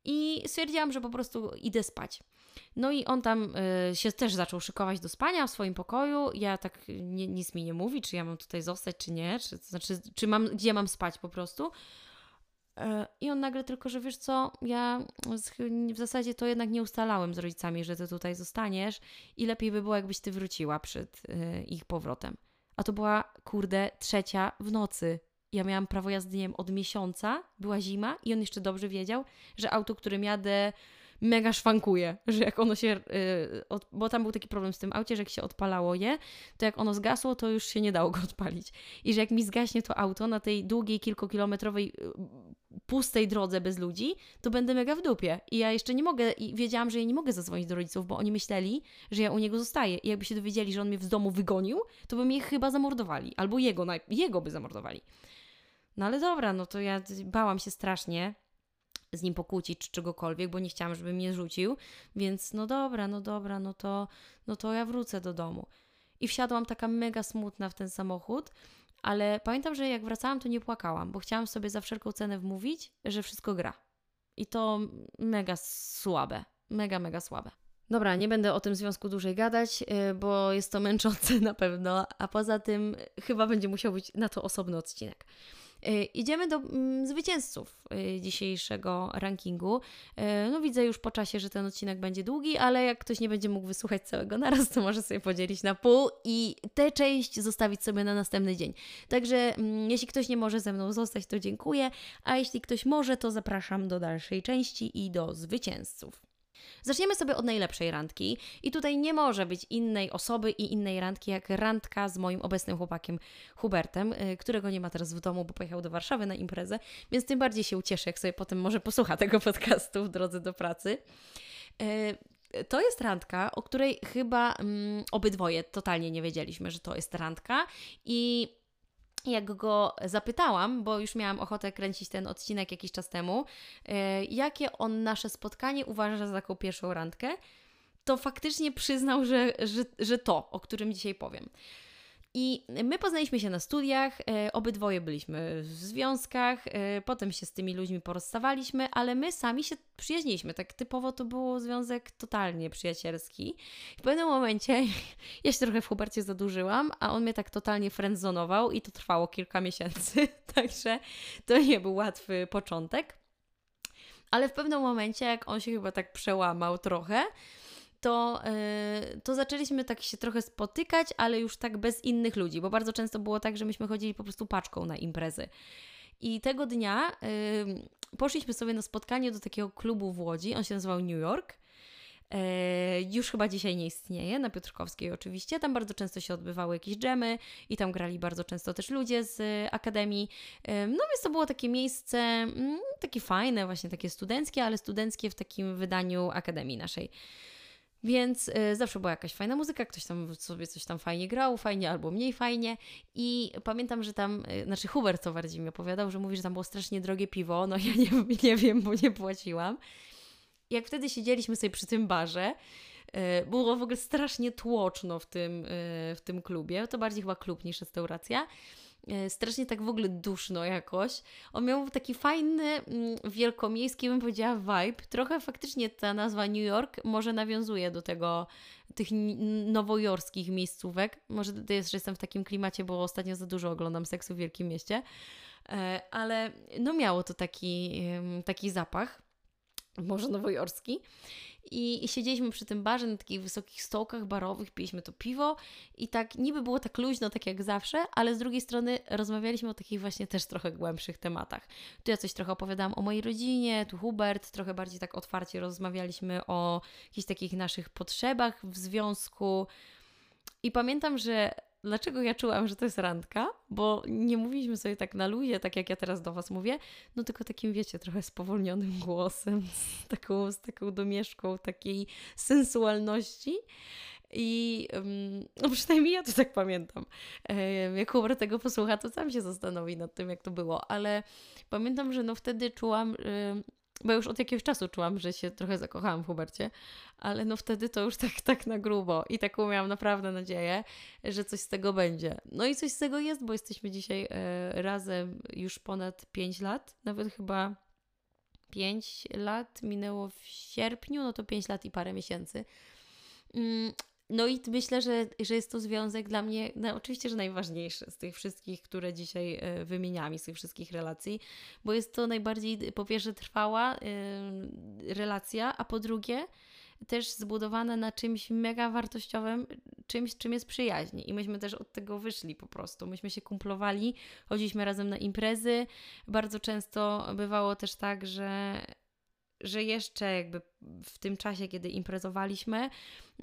I stwierdziłam, że po prostu idę spać. No i on tam y, się też zaczął szykować do spania w swoim pokoju. Ja tak nie, nic mi nie mówi, czy ja mam tutaj zostać, czy nie, czy, to znaczy, czy mam, gdzie mam spać po prostu. E, I on nagle tylko, że wiesz co, ja w zasadzie to jednak nie ustalałem z rodzicami, że ty tutaj zostaniesz i lepiej by było, jakbyś ty wróciła przed y, ich powrotem. A to była, kurde, trzecia w nocy. Ja miałam prawo jazdy, nie wiem, od miesiąca, była zima i on jeszcze dobrze wiedział, że auto, którym jadę, mega szwankuje, że jak ono się, yy, od, bo tam był taki problem z tym aucie, że jak się odpalało je, to jak ono zgasło, to już się nie dało go odpalić. I że jak mi zgaśnie to auto na tej długiej, kilkukilometrowej, yy, pustej drodze bez ludzi, to będę mega w dupie. I ja jeszcze nie mogę, i wiedziałam, że ja nie mogę zadzwonić do rodziców, bo oni myśleli, że ja u niego zostaję. I jakby się dowiedzieli, że on mnie z domu wygonił, to by mnie chyba zamordowali. Albo jego, jego by zamordowali. No ale dobra, no to ja bałam się strasznie z nim pokłócić czy czegokolwiek, bo nie chciałam, żeby mnie rzucił, więc no dobra, no dobra, no to, no to ja wrócę do domu. I wsiadłam taka mega smutna w ten samochód, ale pamiętam, że jak wracałam, to nie płakałam, bo chciałam sobie za wszelką cenę wmówić, że wszystko gra. I to mega słabe, mega, mega słabe. Dobra, nie będę o tym związku dłużej gadać, y, bo jest to męczące na pewno, a poza tym chyba będzie musiał być na to osobny odcinek. E, idziemy do mm, zwycięzców e, dzisiejszego rankingu. E, no widzę już po czasie, że ten odcinek będzie długi, ale jak ktoś nie będzie mógł wysłuchać całego naraz, to może sobie podzielić na pół i tę część zostawić sobie na następny dzień. Także mm, jeśli ktoś nie może ze mną zostać, to dziękuję, a jeśli ktoś może, to zapraszam do dalszej części i do zwycięzców. Zaczniemy sobie od najlepszej randki i tutaj nie może być innej osoby i innej randki jak randka z moim obecnym chłopakiem Hubertem, y, którego nie ma teraz w domu, bo pojechał do Warszawy na imprezę, więc tym bardziej się ucieszę, jak sobie potem może posłucha tego podcastu w drodze do pracy. Y, to jest randka, o której chyba mm, obydwoje totalnie nie wiedzieliśmy, że to jest randka i jak go zapytałam, bo już miałam ochotę kręcić ten odcinek jakiś czas temu, e, jakie on nasze spotkanie uważa za taką pierwszą randkę, to faktycznie przyznał, że, że, że to, o którym dzisiaj powiem. I my poznaliśmy się na studiach, e, obydwoje byliśmy w związkach, e, potem się z tymi ludźmi porozstawaliśmy, ale my sami się przyjaźniliśmy. Tak typowo to był związek totalnie przyjacielski. W pewnym momencie ja się trochę w Hubercie zadłużyłam, a on mnie tak totalnie friendzonował i to trwało kilka miesięcy, także to nie był łatwy początek. Ale w pewnym momencie, jak on się chyba tak przełamał trochę, to, yy, to zaczęliśmy tak się trochę spotykać, ale już tak bez innych ludzi, bo bardzo często było tak, że myśmy chodzili po prostu paczką na imprezy. I tego dnia poszliśmy sobie na spotkanie do takiego klubu w Łodzi, on się nazywał New York. E, już chyba dzisiaj nie istnieje, na Piotrkowskiej oczywiście. Tam bardzo często się odbywały jakieś dżemy i tam grali bardzo często też ludzie z akademii. no więc to było takie miejsce, mm, takie fajne, właśnie takie studenckie, ale studenckie w takim wydaniu akademii naszej. Więc y, zawsze była jakaś fajna muzyka, ktoś tam sobie coś tam fajnie grał, fajnie albo mniej fajnie. I pamiętam, że tam, y, znaczy Hubert to bardziej mi opowiadał, że mówi, że tam było strasznie drogie piwo. No ja nie, nie wiem, bo nie płaciłam. Jak wtedy siedzieliśmy sobie przy tym barze, y, było w ogóle strasznie tłoczno w tym, w tym klubie. To bardziej chyba klub niż restauracja. E, strasznie tak w ogóle duszno jakoś. On miał taki fajny, mm, wielkomiejski, bym powiedziała, vibe. Trochę faktycznie ta nazwa New York może nawiązuje do tego, tych nowojorskich miejscówek. Może to jest, że jestem w takim klimacie, bo ostatnio za dużo oglądam seksu w Wielkim Mieście. E, ale no miało to taki, taki zapach, może nowojorski. I, siedzieliśmy przy tym barze na takich wysokich stołkach barowych, piliśmy to piwo i tak niby było tak luźno, tak jak zawsze, ale z drugiej strony rozmawialiśmy o takich właśnie też trochę głębszych tematach. Tu ja coś trochę opowiadałam o mojej rodzinie, tu Hubert, trochę bardziej tak otwarcie rozmawialiśmy o jakichś takich naszych potrzebach w związku. I pamiętam, że dlaczego ja czułam, że to jest randka, bo nie mówiliśmy sobie tak na luzie, tak jak ja teraz do Was mówię, no tylko takim, wiecie, trochę spowolnionym głosem, z taką, z taką domieszką takiej sensualności. I no przynajmniej ja to tak pamiętam. Jak Hubert tego posłucha, to sam się zastanowi nad tym, jak to było. Ale pamiętam, że no wtedy czułam, bo już od jakiegoś czasu czułam, że się trochę zakochałam w Hubercie, ale no wtedy to już tak, tak na grubo i taką miałam naprawdę nadzieję, że coś z tego będzie. No i coś z tego jest, bo jesteśmy dzisiaj e, razem już ponad 5 lat, nawet chyba 5 lat minęło w sierpniu, no to 5 lat i parę miesięcy. No i myślę, że, że jest to związek dla mnie, no oczywiście, że najważniejszy z tych wszystkich, które dzisiaj e, wymieniam, z tych wszystkich relacji, bo jest to najbardziej, po pierwsze, trwała relacja, a po drugie, też zbudowana na czymś mega wartościowym, czymś, czym jest przyjaźń. I myśmy też od tego wyszli po prostu. Myśmy się kumplowali, chodziliśmy razem na imprezy. Bardzo często bywało też tak, że że jeszcze jakby w tym czasie, kiedy imprezowaliśmy,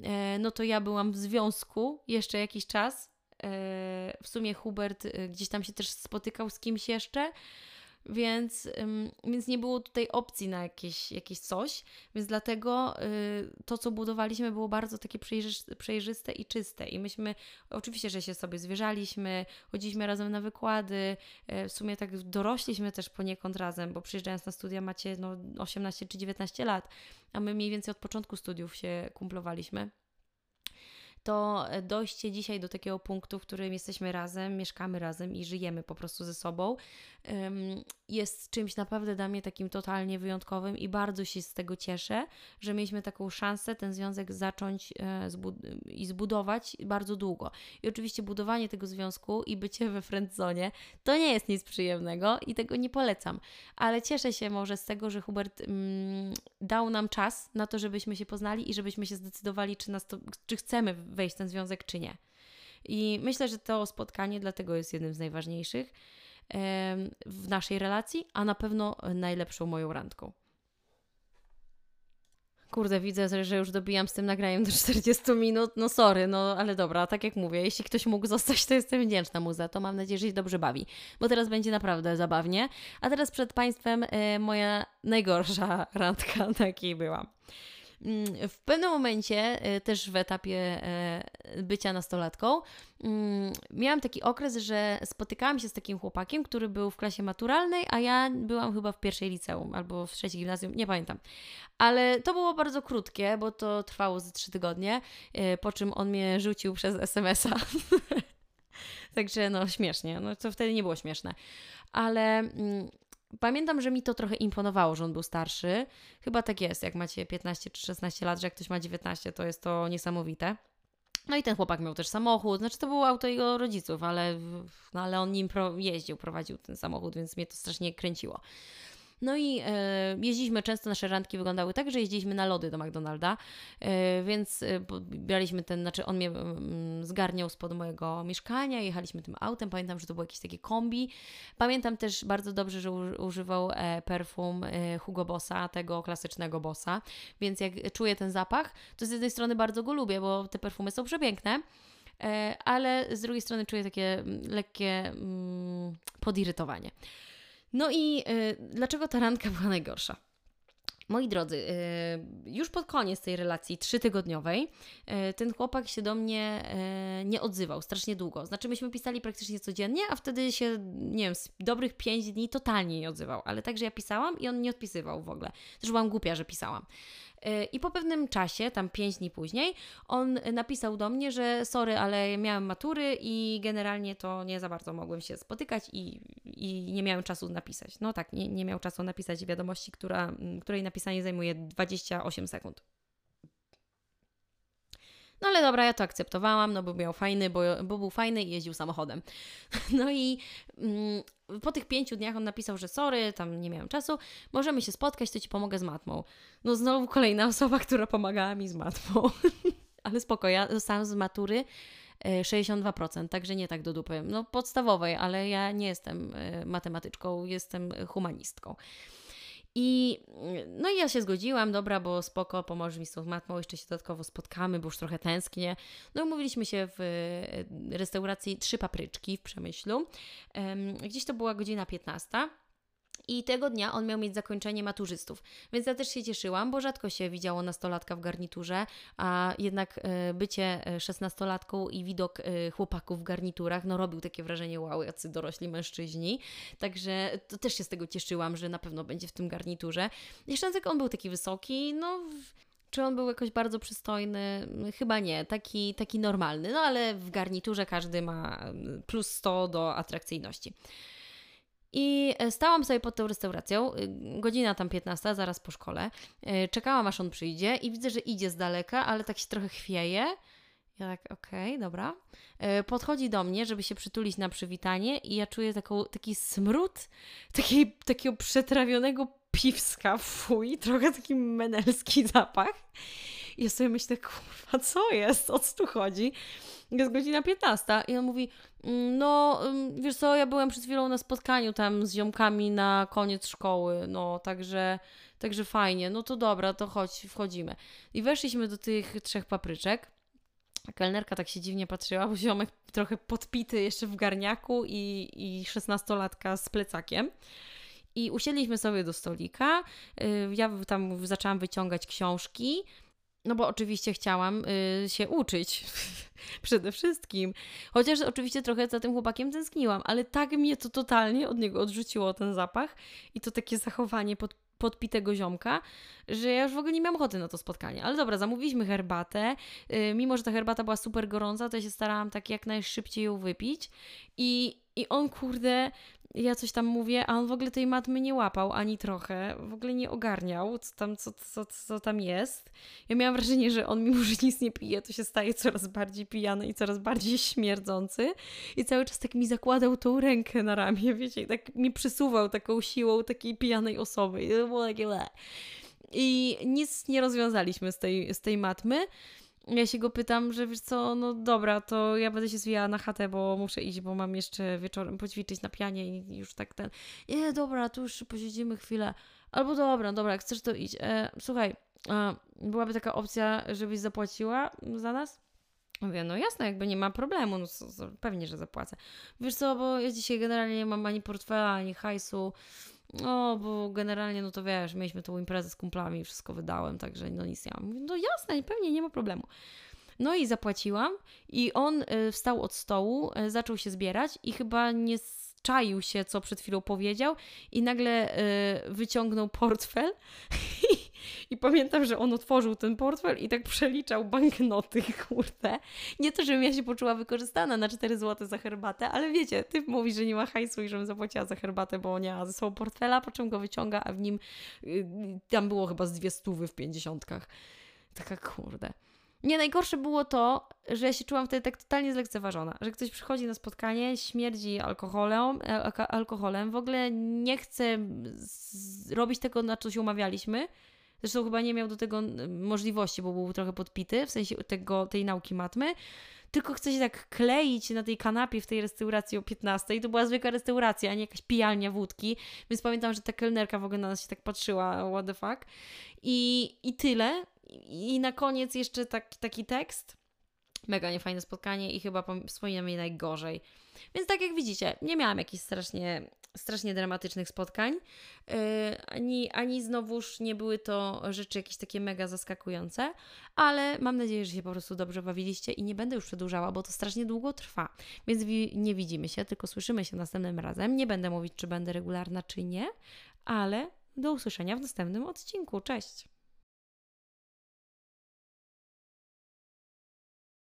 e, no to ja byłam w związku jeszcze jakiś czas. E, w sumie Hubert e, gdzieś tam się też spotykał z kimś jeszcze więc, więc nie było tutaj opcji na jakieś, jakieś coś, więc dlatego y, to, co budowaliśmy, było bardzo takie przejrzyste i czyste. I myśmy, oczywiście, że się sobie zwierzaliśmy, chodziliśmy razem na wykłady, e, w sumie tak dorośliśmy też poniekąd razem, bo przyjeżdżając na studia macie no, 18 czy 19 lat, a my mniej więcej od początku studiów się kumplowaliśmy to dojście dzisiaj do takiego punktu, w którym jesteśmy razem, mieszkamy razem i żyjemy po prostu ze sobą, jest czymś naprawdę dla mnie takim totalnie wyjątkowym i bardzo się z tego cieszę, że mieliśmy taką szansę ten związek zacząć e, i zbudować bardzo długo. I oczywiście budowanie tego związku i bycie we friendzone to nie jest nic przyjemnego i tego nie polecam, ale cieszę się może z tego, że Hubert mm, dał nam czas na to, żebyśmy się poznali i żebyśmy się zdecydowali, czy, nas to, czy chcemy wejść w ten związek, czy nie. I myślę, że to spotkanie dlatego jest jednym z najważniejszych w naszej relacji, a na pewno najlepszą moją randką. Kurde, widzę, że już dobijam z tym nagraniem do 40 minut. No sorry, no ale dobra, tak jak mówię, jeśli ktoś mógł zostać, to jestem wdzięczna mu za to. Mam nadzieję, że się dobrze bawi, bo teraz będzie naprawdę zabawnie. A teraz przed Państwem e, moja najgorsza randka, takiej była. Mm, w pewnym momencie, e, też w etapie e, bycia nastolatką, mm, miałam taki okres, że spotykałam się z takim chłopakiem, który był w klasie maturalnej, a ja byłam chyba w pierwszej liceum albo w trzeciej gimnazjum, nie pamiętam. Ale to było bardzo krótkie, bo to trwało ze trzy tygodnie, e, po czym on mnie rzucił przez SMS-a. Także no śmiesznie, no to wtedy nie było śmieszne. Ale mm, Pamiętam, że mi to trochę imponowało, że on był starszy. Chyba tak jest, jak macie 15 czy 16 lat, że jak ktoś ma 19, to jest to niesamowite. No i ten chłopak miał też samochód, znaczy to było auto jego rodziców, ale, no, ale on nim jeździł, prowadził ten samochód, więc mnie to strasznie kręciło. No i e, jeździliśmy często, nasze randki wyglądały tak, że jeździliśmy na lody do McDonalda, e, więc e, braliśmy ten, znaczy on mnie mm, zgarniał spod mojego mieszkania, jechaliśmy tym autem, pamiętam, że to było jakieś takie kombi. Pamiętam też bardzo dobrze, że używał e, perfum e, Hugo Bossa, tego klasycznego Bossa, więc jak czuję ten zapach, to z jednej strony bardzo go lubię, bo te perfumy są przepiękne, e, ale z drugiej strony czuję takie mm, lekkie mm, podirytowanie. No i y, dlaczego ta randka była najgorsza? Moi drodzy, y, już pod koniec tej relacji trzytygodniowej y, ten chłopak się do mnie nie odzywał strasznie długo. Znaczy, myśmy pisali praktycznie codziennie, a wtedy się, nie wiem, z dobrych pięć dni totalnie nie odzywał. Ale także ja pisałam i on nie odpisywał w ogóle. Też byłam głupia, że pisałam. I po pewnym czasie, tam 5 dni później, on napisał do mnie, że sorry, ale miałem matury i generalnie to nie za bardzo mogłem się spotykać i, i nie miałem czasu napisać. No tak, nie, nie miał czasu napisać wiadomości, która, której napisanie zajmuje 28 sekund. No ale dobra, ja to akceptowałam, no bo miał fajny, bo, bo był fajny i jeździł samochodem. No i mm, po tych pięciu dniach on napisał, że sorry, tam nie miałem czasu, możemy się spotkać, to Ci pomogę z matmą. No znowu kolejna osoba, która pomagała mi z matmą. ale spoko, ja dostałam z matury 62%, e, także nie tak do dupy. No podstawowej, ale ja nie jestem e, matematyczką, jestem humanistką. I no i ja się zgodziłam, dobra, bo spoko, pomożesz mi z tą jeszcze się dodatkowo spotkamy, bo już trochę tęsknię. No umówiliśmy się w e, restauracji Trzy Papryczki w Przemyślu. Gdzieś to była godzina 15. I tego dnia on miał mieć zakończenie maturzystów. Więc ja też się cieszyłam, bo rzadko się widziało nastolatka w garniturze, a jednak e, bycie e, szesnastolatką i widok e, chłopaków w garniturach, no robił takie wrażenie, wow, jacy dorośli mężczyźni. Także to też się z tego cieszyłam, że na pewno będzie w tym garniturze. Jeszcze tylko on był taki wysoki, no czy on był jakoś bardzo przystojny? Chyba nie, taki, taki normalny, no ale w garniturze każdy ma plus 100 do atrakcyjności. I e, stałam sobie pod tą restauracją, y, godzina tam 15, zaraz po szkole. E, czekałam aż on przyjdzie i widzę, że idzie z daleka, ale tak się trochę chwieje. Ja tak, okej, okay, dobra. E, podchodzi do mnie, żeby się przytulić na przywitanie i ja czuję taką, taki smród takiej, takiego przetrawionego piwska, fuj, trochę taki menelski zapach. Ja sobie myślę, kurwa, co jest? O co tu chodzi? Jest godzina 15 i on mówi, mm, no mm, wiesz co, ja byłem przed chwilą na spotkaniu tam z ziomkami na koniec szkoły, no także, także fajnie, no to dobra, to chodź, wchodzimy. I weszliśmy do tych trzech papryczek. Kelnerka tak się dziwnie patrzyła, bo ziomek trochę podpity jeszcze w garniaku i, i szesnastolatka z plecakiem. I usiedliśmy sobie do stolika. Y, ja tam zaczęłam wyciągać książki, no bo oczywiście chciałam y, się uczyć przede wszystkim. Chociaż oczywiście trochę za tym chłopakiem tęskniłam, ale tak mnie to totalnie od niego odrzuciło ten zapach i to takie zachowanie pod, podpitego ziomka, że ja już w ogóle nie miałam ochoty na to spotkanie. Ale dobra, zamówiliśmy herbatę. Y, mimo, że ta herbata była super gorąca, to ja się starałam tak jak najszybciej ją wypić. I, i on, kurde, ja coś tam mówię, a on w ogóle tej matmy nie łapał ani trochę, w ogóle nie ogarniał, co tam, co, co, co tam jest. Ja miałam wrażenie, że on mimo, że nic nie pije, to się staje coraz bardziej pijany i coraz bardziej śmierdzący i cały czas tak mi zakładał tą rękę na ramię, wiecie, i tak mi przysuwał taką siłą takiej pijanej osoby i to było takie le. I nic nie rozwiązaliśmy z tej, z tej matmy ja się go pytam, że wiesz co, no dobra, to ja będę się zwijała na chatę, bo muszę iść, bo mam jeszcze wieczorem poćwiczyć na pianie i już tak ten. Nie, dobra, tu już posiedzimy chwilę. Albo dobra, dobra, chcesz to iść. E, słuchaj, e, byłaby taka opcja, żebyś zapłaciła za nas? Mówię, no jasne, jakby nie ma problemu, no pewnie, że zapłacę. Wiesz co, bo ja dzisiaj generalnie nie mam ani portfela, ani hajsu. No, bo generalnie, no to wiesz, mieliśmy tą imprezę z kumplami i wszystko wydałem, także no nic nie mam. Mówię, no jasne, pewnie, nie ma problemu. No i zapłaciłam i on y, wstał od stołu, y, zaczął się zbierać i chyba nie czaił się, co przed chwilą powiedział i nagle y, wyciągnął portfel I pamiętam, że on otworzył ten portfel i tak przeliczał banknoty, kurde. Nie to, żebym ja się poczuła wykorzystana na 4 zł za herbatę, ale wiecie, ty mówisz, że nie ma hajsu i żebym zapłaciła za herbatę, bo nie ma ze sobą portfela, po czym go wyciąga, a w nim y, tam było chyba z dwie stówy w pięćdziesiątkach. Taka kurde. Nie, najgorsze było to, że ja się czułam wtedy tak totalnie zlekceważona, że ktoś przychodzi na spotkanie, śmierdzi alkoholem, e, alkoholem w ogóle nie chce robić tego, na co się umawialiśmy, Zresztą chyba nie miał do tego możliwości, bo był trochę podpity, w sensie tego, tej nauki matmy. Tylko chce się tak kleić na tej kanapie w tej restauracji o 15. I to była zwykła restauracja, a nie jakaś pijalnia wódki. Więc pamiętam, że ta kelnerka w ogóle na nas się tak patrzyła, what the fuck. I, i tyle. I na koniec jeszcze tak, taki tekst. Mega niefajne spotkanie i chyba wspominam je najgorzej. Więc tak jak widzicie, nie miałam jakichś strasznie strasznie dramatycznych spotkań, yy, ani, ani znowuż nie były to rzeczy jakieś takie mega zaskakujące, ale mam nadzieję, że się po prostu dobrze bawiliście i nie będę już przedłużała, bo to strasznie długo trwa. Więc nie widzimy się, tylko słyszymy się następnym razem. Nie będę mówić, czy będę regularna, czy nie, ale do usłyszenia w następnym odcinku. Cześć!